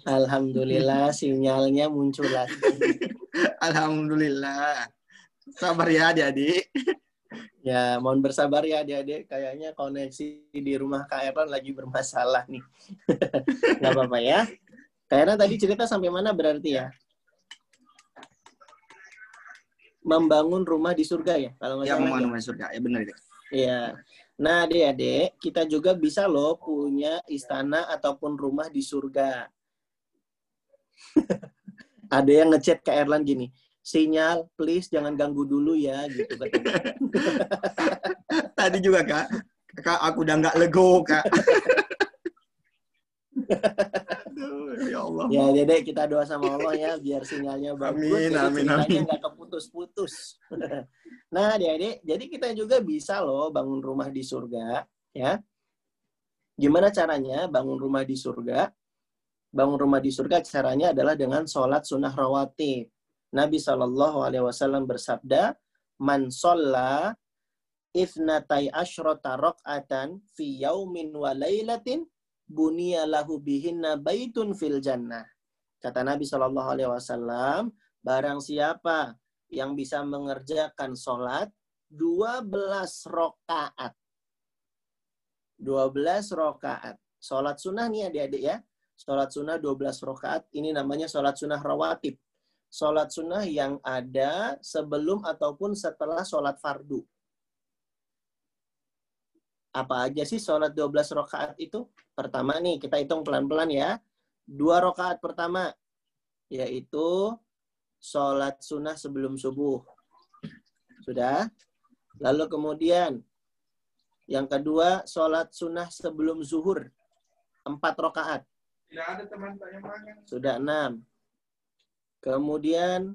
Alhamdulillah sinyalnya muncul lagi. Alhamdulillah. Sabar ya adik-adik. Ya, mohon bersabar ya adik-adik. Kayaknya koneksi di rumah Kak Erlan lagi bermasalah nih. Gak apa-apa ya. Erlan tadi cerita sampai mana berarti ya? Membangun rumah di surga ya? Kalau nggak Ya, salah. membangun ya? rumah di surga. Ya benar itu. Iya. Nah, adik-adik, kita juga bisa loh punya istana ataupun rumah di surga. Ada yang ngechat ke Erlan gini, sinyal please jangan ganggu dulu ya gitu katanya. Tadi juga kak, kak aku udah nggak lego kak. Aduh, ya Allah. Ya, Dedek, kita doa sama Allah ya biar sinyalnya bagus. Amin, jadi amin, amin. nggak keputus-putus. nah, Dedek, jadi kita juga bisa loh bangun rumah di surga, ya. Gimana caranya bangun rumah di surga? Bangun rumah di surga caranya adalah dengan sholat sunnah rawatib. Nabi Shallallahu Alaihi Wasallam bersabda, "Man sholla ifnatai ashrota rok'atan fi yaumin wa laylatin bunia lahu bihinna baitun fil jannah. Kata Nabi Shallallahu Alaihi Wasallam, barang siapa yang bisa mengerjakan sholat 12 rokaat. 12 rokaat. Sholat sunnah nih adik-adik ya. Sholat sunnah 12 rokaat. Ini namanya sholat sunnah rawatib. Sholat sunnah yang ada sebelum ataupun setelah sholat fardu. Apa aja sih sholat 12 rokaat itu? Pertama nih, kita hitung pelan-pelan ya. Dua rokaat pertama, yaitu sholat sunnah sebelum subuh. Sudah? Lalu kemudian, yang kedua, sholat sunnah sebelum zuhur. Empat rokaat. Tidak ada teman tanya. Sudah enam. Kemudian,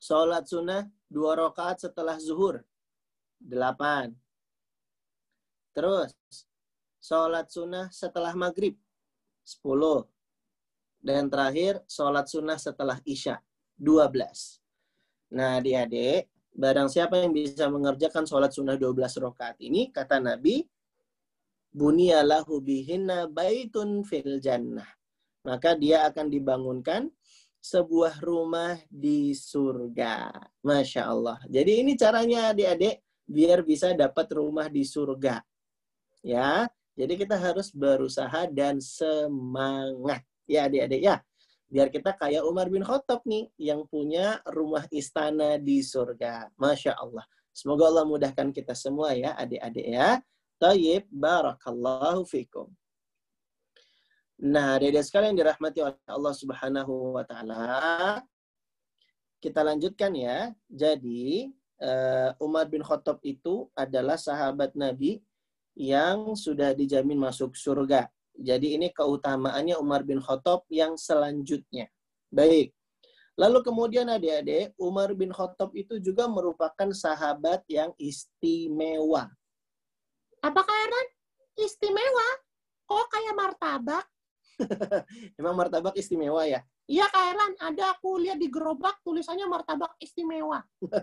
sholat sunnah dua rokaat setelah zuhur. Delapan. Terus, sholat sunnah setelah maghrib. Sepuluh. Dan terakhir, sholat sunnah setelah isya. Dua belas. Nah, adik-adik, barang siapa yang bisa mengerjakan sholat sunnah 12 rakaat ini, kata Nabi, Buniyalahu bihinna baitun fil jannah. Maka dia akan dibangunkan sebuah rumah di surga. Masya Allah. Jadi ini caranya adik-adik, biar bisa dapat rumah di surga. Ya, jadi kita harus berusaha dan semangat. Ya adik-adik ya. Biar kita kayak Umar bin Khattab nih, yang punya rumah istana di surga. Masya Allah. Semoga Allah mudahkan kita semua ya adik-adik ya. Tayyib, barakallahu fikum. Nah, adik-adik sekalian dirahmati oleh Allah Subhanahu wa taala. Kita lanjutkan ya. Jadi, eh, Umar bin Khattab itu adalah sahabat Nabi yang sudah dijamin masuk surga. Jadi ini keutamaannya Umar bin Khattab yang selanjutnya. Baik. Lalu kemudian adik-adik, Umar bin Khattab itu juga merupakan sahabat yang istimewa. Apakah Erlan? Istimewa. Kok kayak martabak? Memang martabak istimewa ya? Iya Kak Erlan, ada aku lihat di gerobak tulisannya martabak istimewa.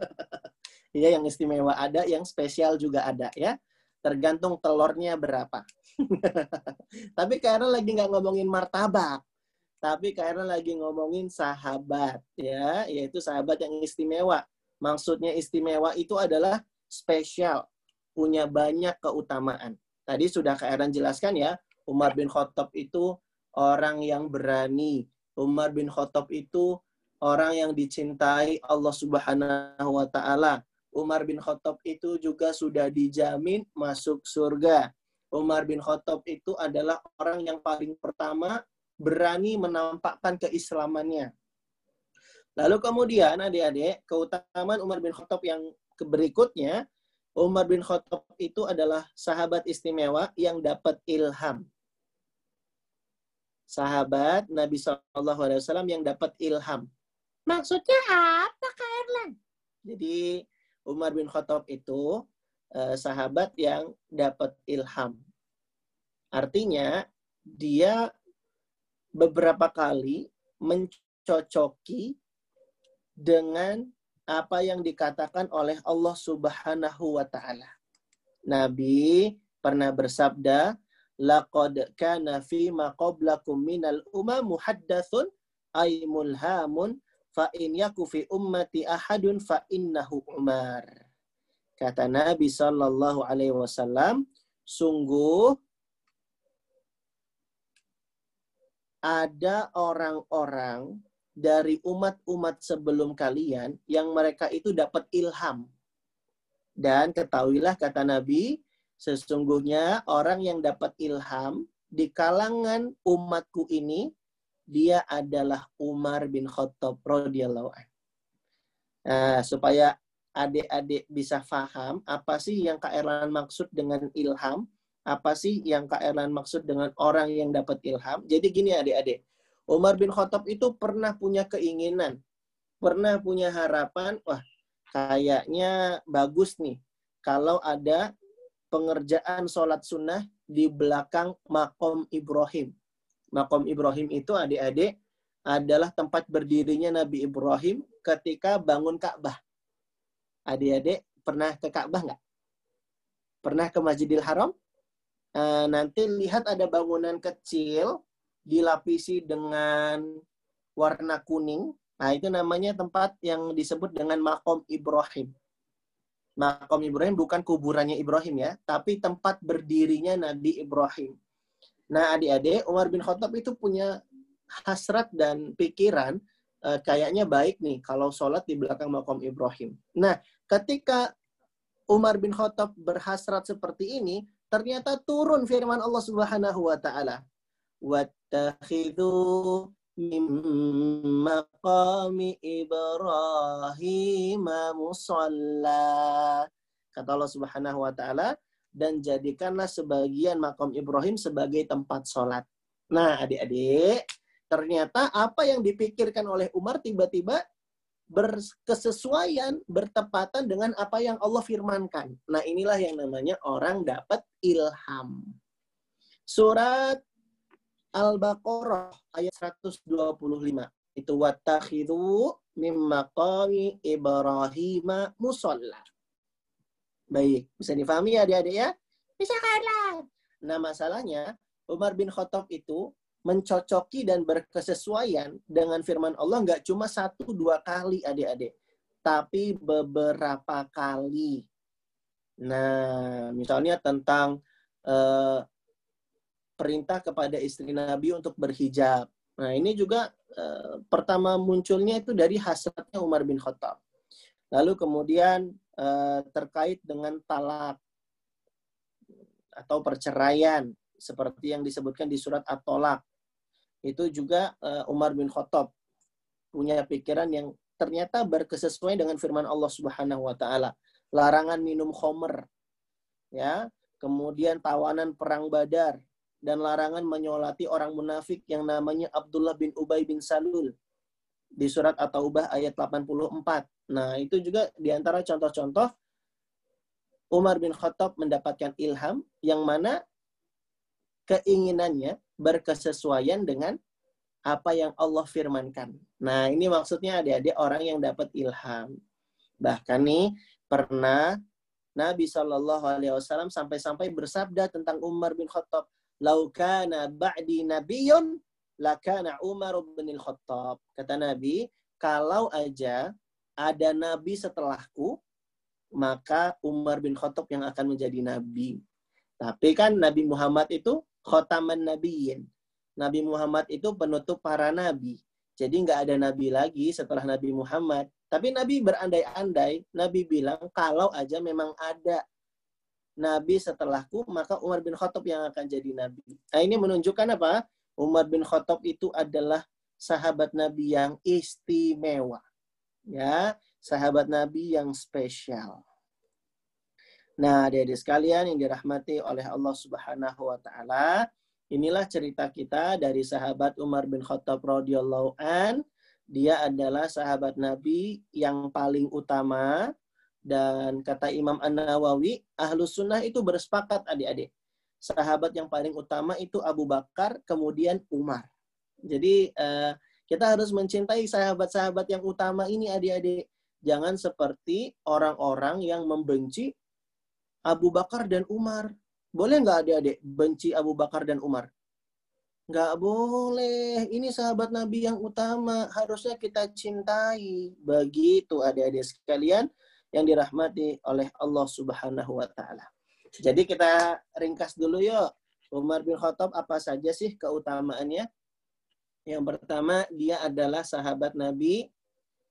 Iya, yang istimewa ada, yang spesial juga ada ya. Tergantung telurnya berapa. Tapi karena lagi nggak ngomongin martabak. Tapi karena lagi ngomongin sahabat ya, yaitu sahabat yang istimewa. Maksudnya istimewa itu adalah spesial, punya banyak keutamaan. Tadi sudah Kak Eran jelaskan ya, Umar bin Khattab itu orang yang berani. Umar bin Khattab itu orang yang dicintai Allah Subhanahu wa taala. Umar bin Khattab itu juga sudah dijamin masuk surga. Umar bin Khattab itu adalah orang yang paling pertama berani menampakkan keislamannya. Lalu kemudian adik-adik, keutamaan Umar bin Khattab yang berikutnya, Umar bin Khattab itu adalah sahabat istimewa yang dapat ilham. Sahabat Nabi SAW yang dapat ilham. Maksudnya apa Kak Erlan? Jadi Umar bin Khattab itu eh, sahabat yang dapat ilham. Artinya dia beberapa kali mencocoki dengan apa yang dikatakan oleh Allah Subhanahu wa taala. Nabi pernah bersabda, "Laqad kana fi ma qablakum minal umam muhaddatsun ay fa in yaku fi ummati ahadun fa innahu Umar." Kata Nabi Shallallahu Alaihi Wasallam, sungguh ada orang-orang dari umat-umat sebelum kalian yang mereka itu dapat ilham. Dan ketahuilah kata Nabi, sesungguhnya orang yang dapat ilham di kalangan umatku ini dia adalah Umar bin Khattab radhiyallahu anhu. Nah, supaya adik-adik bisa paham apa sih yang Kak Erlan maksud dengan ilham, apa sih yang Kak Erlan maksud dengan orang yang dapat ilham. Jadi gini adik-adik, Umar bin Khattab itu pernah punya keinginan, pernah punya harapan, wah kayaknya bagus nih kalau ada pengerjaan sholat sunnah di belakang makom Ibrahim. Makom Ibrahim itu adik-adik adalah tempat berdirinya Nabi Ibrahim ketika bangun Ka'bah. Adik-adik pernah ke Ka'bah nggak? Pernah ke Masjidil Haram? Uh, nanti lihat ada bangunan kecil dilapisi dengan warna kuning. Nah, itu namanya tempat yang disebut dengan Makom Ibrahim. Makom Ibrahim bukan kuburannya Ibrahim ya, tapi tempat berdirinya Nabi Ibrahim. Nah, adik-adik, Umar bin Khattab itu punya hasrat dan pikiran uh, kayaknya baik nih kalau sholat di belakang makom Ibrahim. Nah, ketika Umar bin Khattab berhasrat seperti ini, ternyata turun firman Allah Subhanahu wa taala. Wattakhidhu Ibrahim musalla. Kata Allah Subhanahu wa taala, dan jadikanlah sebagian makom Ibrahim sebagai tempat sholat. Nah, adik-adik, ternyata apa yang dipikirkan oleh Umar tiba-tiba berkesesuaian, bertepatan dengan apa yang Allah firmankan. Nah, inilah yang namanya orang dapat ilham. Surat Al-Baqarah ayat 125. Itu wattakhidhu mimma qami Ibrahim musalla. Baik, bisa difahami ya adik-adik ya? Bisa kan? Nah, masalahnya Umar bin Khattab itu mencocoki dan berkesesuaian dengan firman Allah nggak cuma satu dua kali adik-adik, tapi beberapa kali. Nah, misalnya tentang uh, perintah kepada istri Nabi untuk berhijab. Nah, ini juga uh, pertama munculnya itu dari hasratnya Umar bin Khattab. Lalu kemudian uh, terkait dengan talak atau perceraian seperti yang disebutkan di surat At-Tolak itu juga uh, Umar bin Khattab punya pikiran yang ternyata berkesesuaian dengan firman Allah Subhanahu wa taala. Larangan minum khomer. Ya, kemudian tawanan perang Badar dan larangan menyolati orang munafik yang namanya Abdullah bin Ubay bin Salul di surat At-Taubah ayat 84. Nah, itu juga di antara contoh-contoh Umar bin Khattab mendapatkan ilham yang mana keinginannya berkesesuaian dengan apa yang Allah firmankan. Nah, ini maksudnya adik-adik orang yang dapat ilham. Bahkan nih pernah Nabi Shallallahu Alaihi Wasallam sampai-sampai bersabda tentang Umar bin Khattab, "Laukana ba'di nabiyun, lakana Umar bin Khattab." Kata Nabi, kalau aja ada nabi setelahku, maka Umar bin Khattab yang akan menjadi nabi. Tapi kan Nabi Muhammad itu khotaman nabiyin. Nabi Muhammad itu penutup para nabi. Jadi nggak ada nabi lagi setelah Nabi Muhammad. Tapi Nabi berandai-andai, Nabi bilang kalau aja memang ada nabi setelahku, maka Umar bin Khattab yang akan jadi nabi. Nah ini menunjukkan apa? Umar bin Khattab itu adalah sahabat Nabi yang istimewa. Ya, sahabat Nabi yang spesial. Nah, adik-adik sekalian yang dirahmati oleh Allah Subhanahu wa taala, inilah cerita kita dari sahabat Umar bin Khattab radhiyallahu an. Dia adalah sahabat Nabi yang paling utama dan kata Imam An-Nawawi, ahlu sunnah itu bersepakat adik-adik. Sahabat yang paling utama itu Abu Bakar, kemudian Umar. Jadi uh, kita harus mencintai sahabat-sahabat yang utama ini adik-adik. Jangan seperti orang-orang yang membenci Abu Bakar dan Umar. Boleh nggak adik-adik benci Abu Bakar dan Umar? Nggak boleh. Ini sahabat Nabi yang utama. Harusnya kita cintai. Begitu adik-adik sekalian yang dirahmati oleh Allah Subhanahu wa taala. Jadi kita ringkas dulu yuk. Umar bin Khattab apa saja sih keutamaannya? Yang pertama, dia adalah sahabat Nabi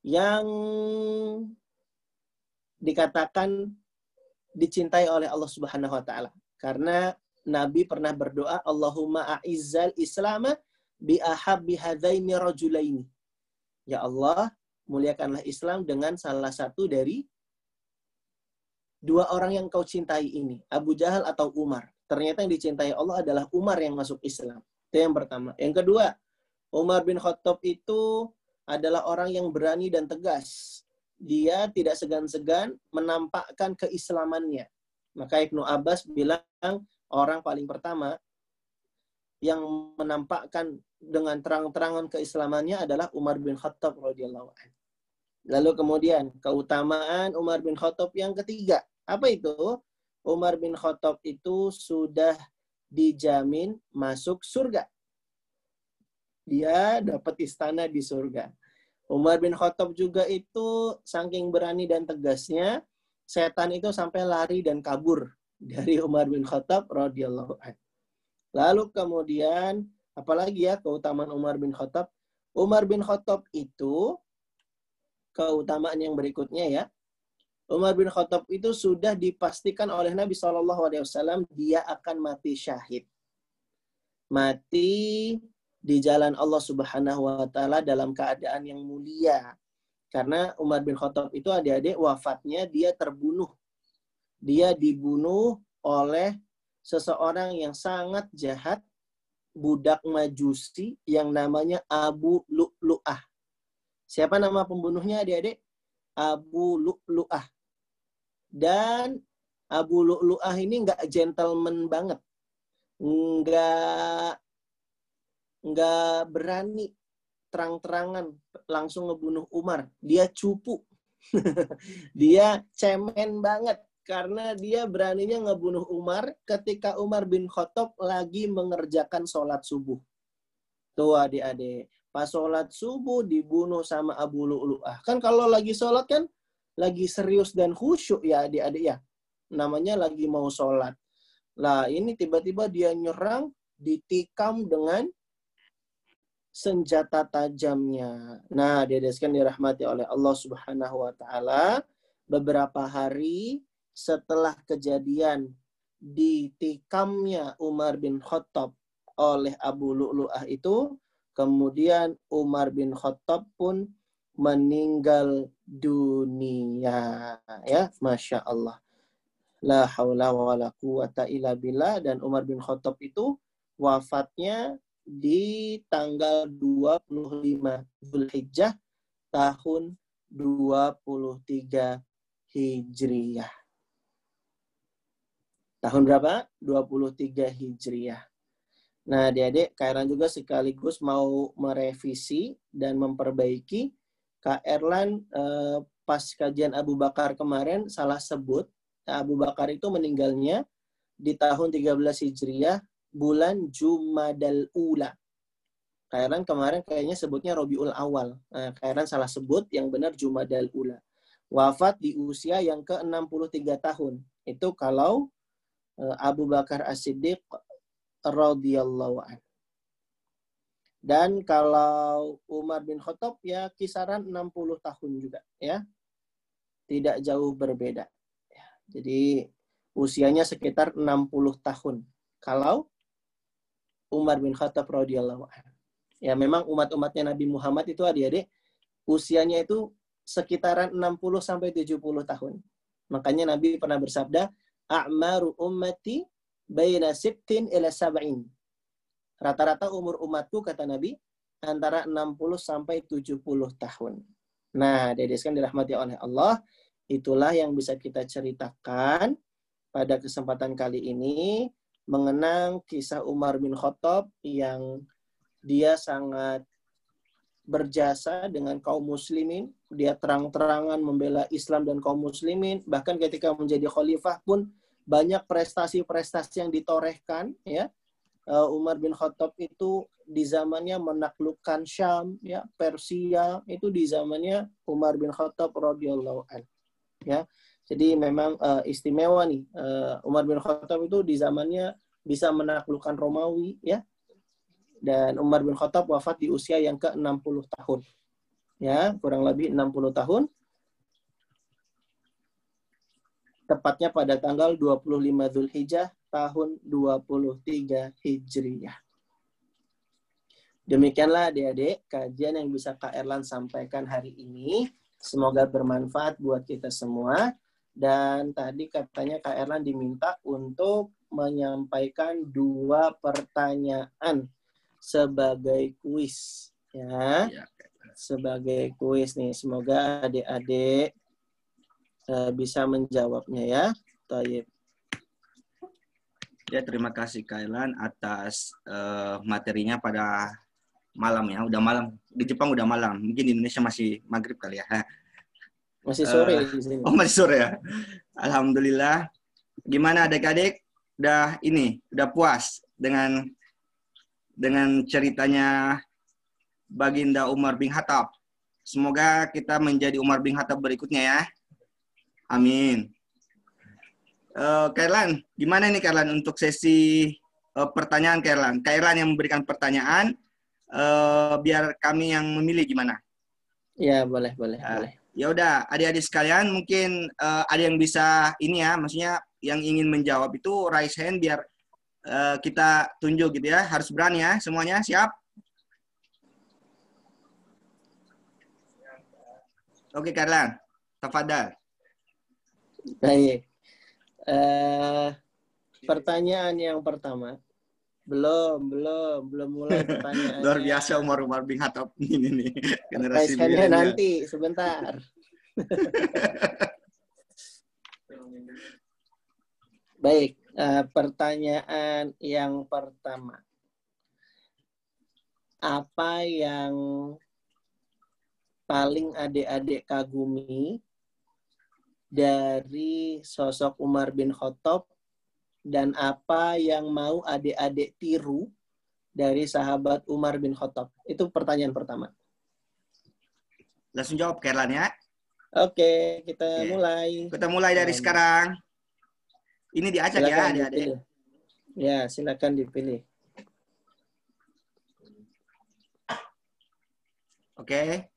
yang dikatakan dicintai oleh Allah Subhanahu wa taala. Karena Nabi pernah berdoa, Allahumma a'izzal Islam bi ahabbi hadaini rajulaini. Ya Allah, muliakanlah Islam dengan salah satu dari dua orang yang kau cintai ini, Abu Jahal atau Umar. Ternyata yang dicintai Allah adalah Umar yang masuk Islam. Itu yang pertama. Yang kedua, Umar bin Khattab itu adalah orang yang berani dan tegas. Dia tidak segan-segan menampakkan keislamannya. Maka Ibnu Abbas bilang orang paling pertama yang menampakkan dengan terang-terangan keislamannya adalah Umar bin Khattab radhiyallahu anhu. Lalu kemudian keutamaan Umar bin Khattab yang ketiga. Apa itu? Umar bin Khattab itu sudah dijamin masuk surga. Dia dapat istana di surga. Umar bin Khattab juga itu saking berani dan tegasnya, setan itu sampai lari dan kabur dari Umar bin Khattab radhiyallahu anhu. Lalu kemudian apalagi ya keutamaan Umar bin Khattab? Umar bin Khattab itu keutamaan yang berikutnya ya. Umar bin Khattab itu sudah dipastikan oleh Nabi SAW dia akan mati syahid. Mati di jalan Allah Subhanahu wa taala dalam keadaan yang mulia. Karena Umar bin Khattab itu adik-adik wafatnya dia terbunuh. Dia dibunuh oleh seseorang yang sangat jahat, budak majusi yang namanya Abu Lu'lu'ah. Siapa nama pembunuhnya adik-adik? Abu Lu'lu'ah. Dan Abu Lu'lu'ah ini nggak gentleman banget. Nggak nggak berani terang-terangan langsung ngebunuh Umar. Dia cupu. dia cemen banget karena dia beraninya ngebunuh Umar ketika Umar bin Khattab lagi mengerjakan sholat subuh. Tuh adik-adik, pas sholat subuh dibunuh sama Abu Lu'lu'ah. Kan kalau lagi sholat kan lagi serius dan khusyuk ya adik-adik ya. Namanya lagi mau sholat. Lah ini tiba-tiba dia nyerang, ditikam dengan senjata tajamnya. Nah, diadeskan dirahmati oleh Allah Subhanahu wa taala beberapa hari setelah kejadian ditikamnya Umar bin Khattab oleh Abu Lu'lu'ah itu, kemudian Umar bin Khattab pun meninggal dunia ya masya Allah la haula wa la quwata illa billah dan Umar bin Khattab itu wafatnya di tanggal 25 Zulhijjah tahun 23 Hijriyah. Tahun berapa? 23 Hijriyah. Nah, adik-adik, Kairan juga sekaligus mau merevisi dan memperbaiki Kak Erlan eh, pas kajian Abu Bakar kemarin salah sebut Abu Bakar itu meninggalnya di tahun 13 Hijriah bulan Jumadal Ula. Kak Erlan kemarin kayaknya sebutnya Robiul Awal. Nah, Kak Erlan salah sebut, yang benar Jumadal Ula. Wafat di usia yang ke-63 tahun. Itu kalau eh, Abu Bakar As-Siddiq radhiyallahu anhu. Dan kalau Umar bin Khattab ya kisaran 60 tahun juga ya. Tidak jauh berbeda. Ya, jadi usianya sekitar 60 tahun. Kalau Umar bin Khattab radhiyallahu anhu. Ya memang umat-umatnya Nabi Muhammad itu adik-adik usianya itu sekitaran 60 sampai 70 tahun. Makanya Nabi pernah bersabda, "A'maru ummati baina sittin ila sab'in." Rata-rata umur umatku kata Nabi antara 60 sampai 70 tahun. Nah, dedeskan dirahmati oleh Allah, itulah yang bisa kita ceritakan pada kesempatan kali ini mengenang kisah Umar bin Khattab yang dia sangat berjasa dengan kaum muslimin, dia terang-terangan membela Islam dan kaum muslimin, bahkan ketika menjadi khalifah pun banyak prestasi-prestasi yang ditorehkan ya uh, Umar bin Khattab itu di zamannya menaklukkan Syam, ya Persia itu di zamannya Umar bin Khattab radhiyallahu an. ya. Jadi memang uh, istimewa nih uh, Umar bin Khattab itu di zamannya bisa menaklukkan Romawi ya. Dan Umar bin Khattab wafat di usia yang ke-60 tahun. Ya, kurang lebih 60 tahun. Tepatnya pada tanggal 25 Zulhijjah tahun 23 Hijriyah. Demikianlah adik-adik kajian yang bisa Kak Erlan sampaikan hari ini. Semoga bermanfaat buat kita semua. Dan tadi katanya Kak Erlan diminta untuk menyampaikan dua pertanyaan sebagai kuis. Ya, ya sebagai kuis nih. Semoga adik-adik uh, bisa menjawabnya ya. Tayyip. Ya, terima kasih Kailan atas uh, materinya pada malam ya, udah malam. Di Jepang udah malam. Mungkin di Indonesia masih maghrib kali ya. Masih sore uh, di sini. Oh, masih sore ya. Alhamdulillah. Gimana adik-adik? Udah ini, udah puas dengan dengan ceritanya Baginda Umar bin Khattab. Semoga kita menjadi Umar bin Khattab berikutnya ya. Amin. Uh, Kailan, gimana nih Kailan untuk sesi uh, pertanyaan Kailan? Kailan yang memberikan pertanyaan, uh, biar kami yang memilih gimana? Ya boleh boleh uh, boleh. Ya udah, adik-adik sekalian mungkin uh, ada yang bisa ini ya, maksudnya yang ingin menjawab itu raise hand biar uh, kita tunjuk gitu ya. Harus berani ya semuanya, siap? Oke, Karlan. Tafadal. Baik. Uh, pertanyaan yang pertama. Belum, belum, belum mulai pertanyaan. Luar biasa Umar Umar bin Khattab ini nih. Generasi nanti sebentar. Baik, uh, pertanyaan yang pertama. Apa yang paling adik-adik kagumi dari sosok Umar bin Khattab dan apa yang mau adik-adik tiru dari sahabat Umar bin Khattab? Itu pertanyaan pertama. Langsung jawab Kerlan ya. Oke, kita Oke. mulai. Kita mulai dari um, sekarang. Ini diacak ya, adik-adik. Ya, silakan dipilih. Oke.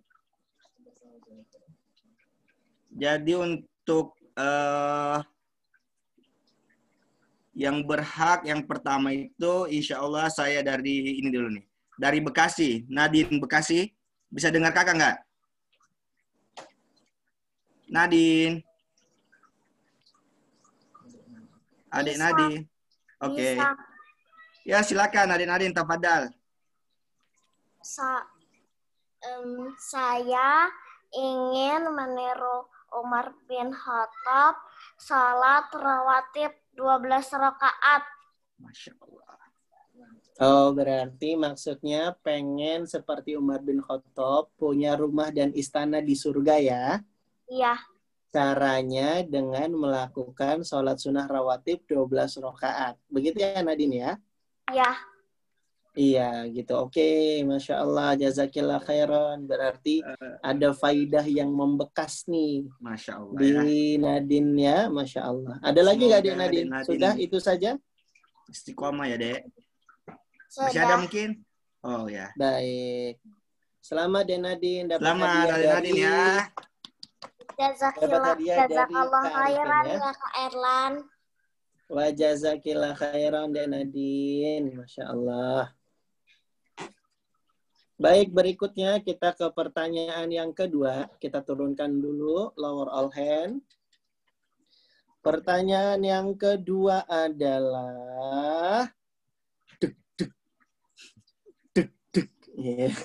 Jadi untuk uh, yang berhak yang pertama itu insya Allah saya dari ini dulu nih. Dari Bekasi, Nadine Bekasi. Bisa dengar kakak nggak? Nadine. Adik. Nadine. Oke. Okay. Ya silakan Nadine Nadine tafadhal. Sa um, saya ingin meniru Umar bin Khattab salat rawatib 12 rakaat. Masya Allah. Oh, berarti maksudnya pengen seperti Umar bin Khattab punya rumah dan istana di surga ya? Iya. Caranya dengan melakukan sholat sunnah rawatib 12 rakaat. Begitu ya Nadine ya? Iya. Iya gitu. Oke, masya Allah, jazakillah khairan. Berarti uh, ada faidah yang membekas nih. Masya Allah. Di ya. Nadine ya, masya Allah. Ada lagi nggak di Nadine? Nadine? Sudah itu saja? Istiqomah ya dek. Masih ada mungkin? Oh ya. Baik. Selamat dek Nadine. Dapat Selamat dari Nadine ya. Jazakillah, jazakallah khairan ya. ya Kak Erlan. Wa jazakillah khairan dek Nadine. Masya Allah. Baik, berikutnya kita ke pertanyaan yang kedua. Kita turunkan dulu lower all hand. Pertanyaan yang kedua adalah dek dek dek dek. Yeah.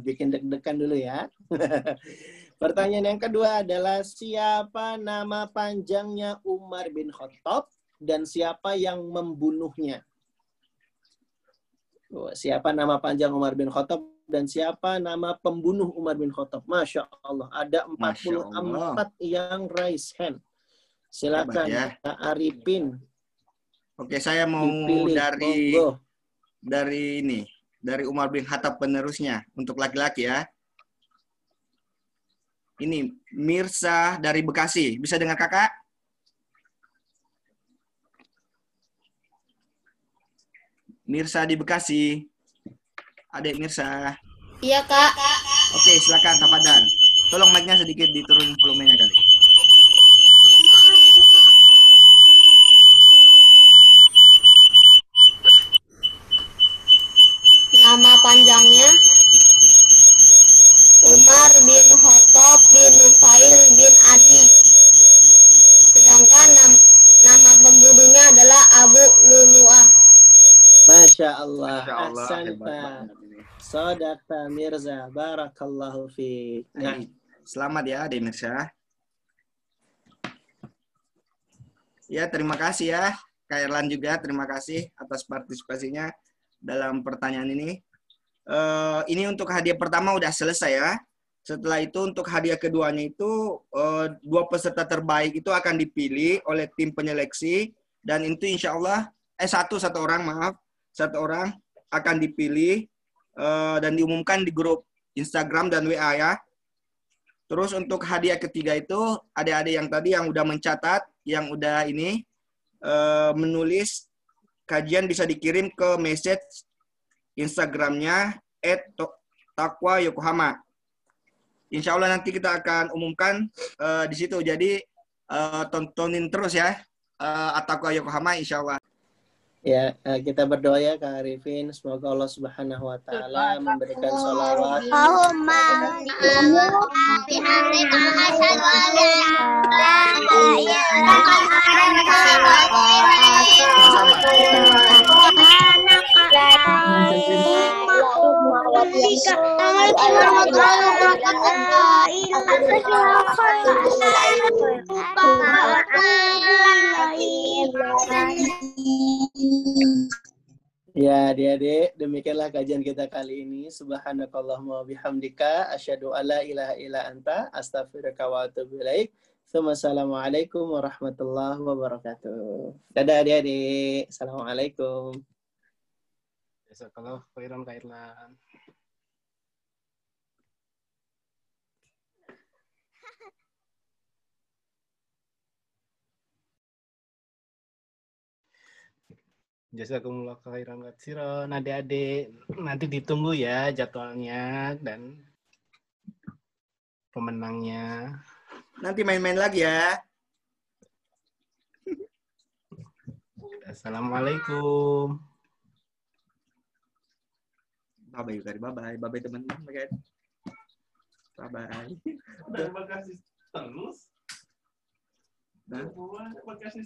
Bikin deg-degan dulu ya. Pertanyaan yang kedua adalah siapa nama panjangnya Umar bin Khattab dan siapa yang membunuhnya? Siapa nama panjang Umar bin Khattab dan siapa nama pembunuh Umar bin Khattab. Masya Allah. Ada 44 Allah. yang raise hand. Silakan ya. Arifin. Oke, saya mau Dipilih. dari Monggo. dari ini, dari Umar bin Khattab penerusnya untuk laki-laki ya. ini Mirsa dari Bekasi. Bisa dengar kakak? Mirsa di Bekasi. Adik Mirsa. Iya, Kak. Oke, silakan Tafadan. Tolong mic-nya sedikit diturun volumenya kali. Nama panjangnya Umar bin Khattab bin Nufail bin Adi. Sedangkan nam- nama pembunuhnya adalah Abu Lulu'ah. Masya Allah. Masya Allah, Ahsanta. Mirza. Barakallahu fi. Nah, Selamat ya, Adik Mirsa. Ya, terima kasih ya. Kak Erlan juga terima kasih atas partisipasinya dalam pertanyaan ini. Eh, ini untuk hadiah pertama udah selesai ya. Setelah itu untuk hadiah keduanya itu eh, dua peserta terbaik itu akan dipilih oleh tim penyeleksi dan itu insya Allah eh satu satu orang maaf satu orang akan dipilih eh, dan diumumkan di grup Instagram dan WA ya. Terus untuk hadiah ketiga itu adik-adik yang tadi yang udah mencatat, yang udah ini eh, menulis kajian bisa dikirim ke message Instagramnya @takwa Yokohama. Insya Allah nanti kita akan umumkan eh, di situ. Jadi eh, tontonin terus ya uh, Atakwa Yokohama Insya Allah. Ya eh, kita berdoa ya Kak Arifin. Semoga Allah Subhanahu Wa Taala memberikan sholawat Allahumma asyhadu an la Ya, adik-adik, demikianlah kajian kita kali ini. Subhanakallahumma bihamdika asyhadu alla ilaha illa anta astaghfiruka wa atubu ilaik. Assalamualaikum warahmatullahi wabarakatuh. Dadah adik-adik. Assalamualaikum. Jazakallah khairan Kak Jazakumullah khairan katsiran adik-adik. Nanti ditunggu ya jadwalnya dan pemenangnya. Nanti main-main lagi ya. Assalamualaikum. Bye bye Yukari. Bye bye. Bye bye teman-teman. Bye bye. Terima kasih terus. Nah. Terima kasih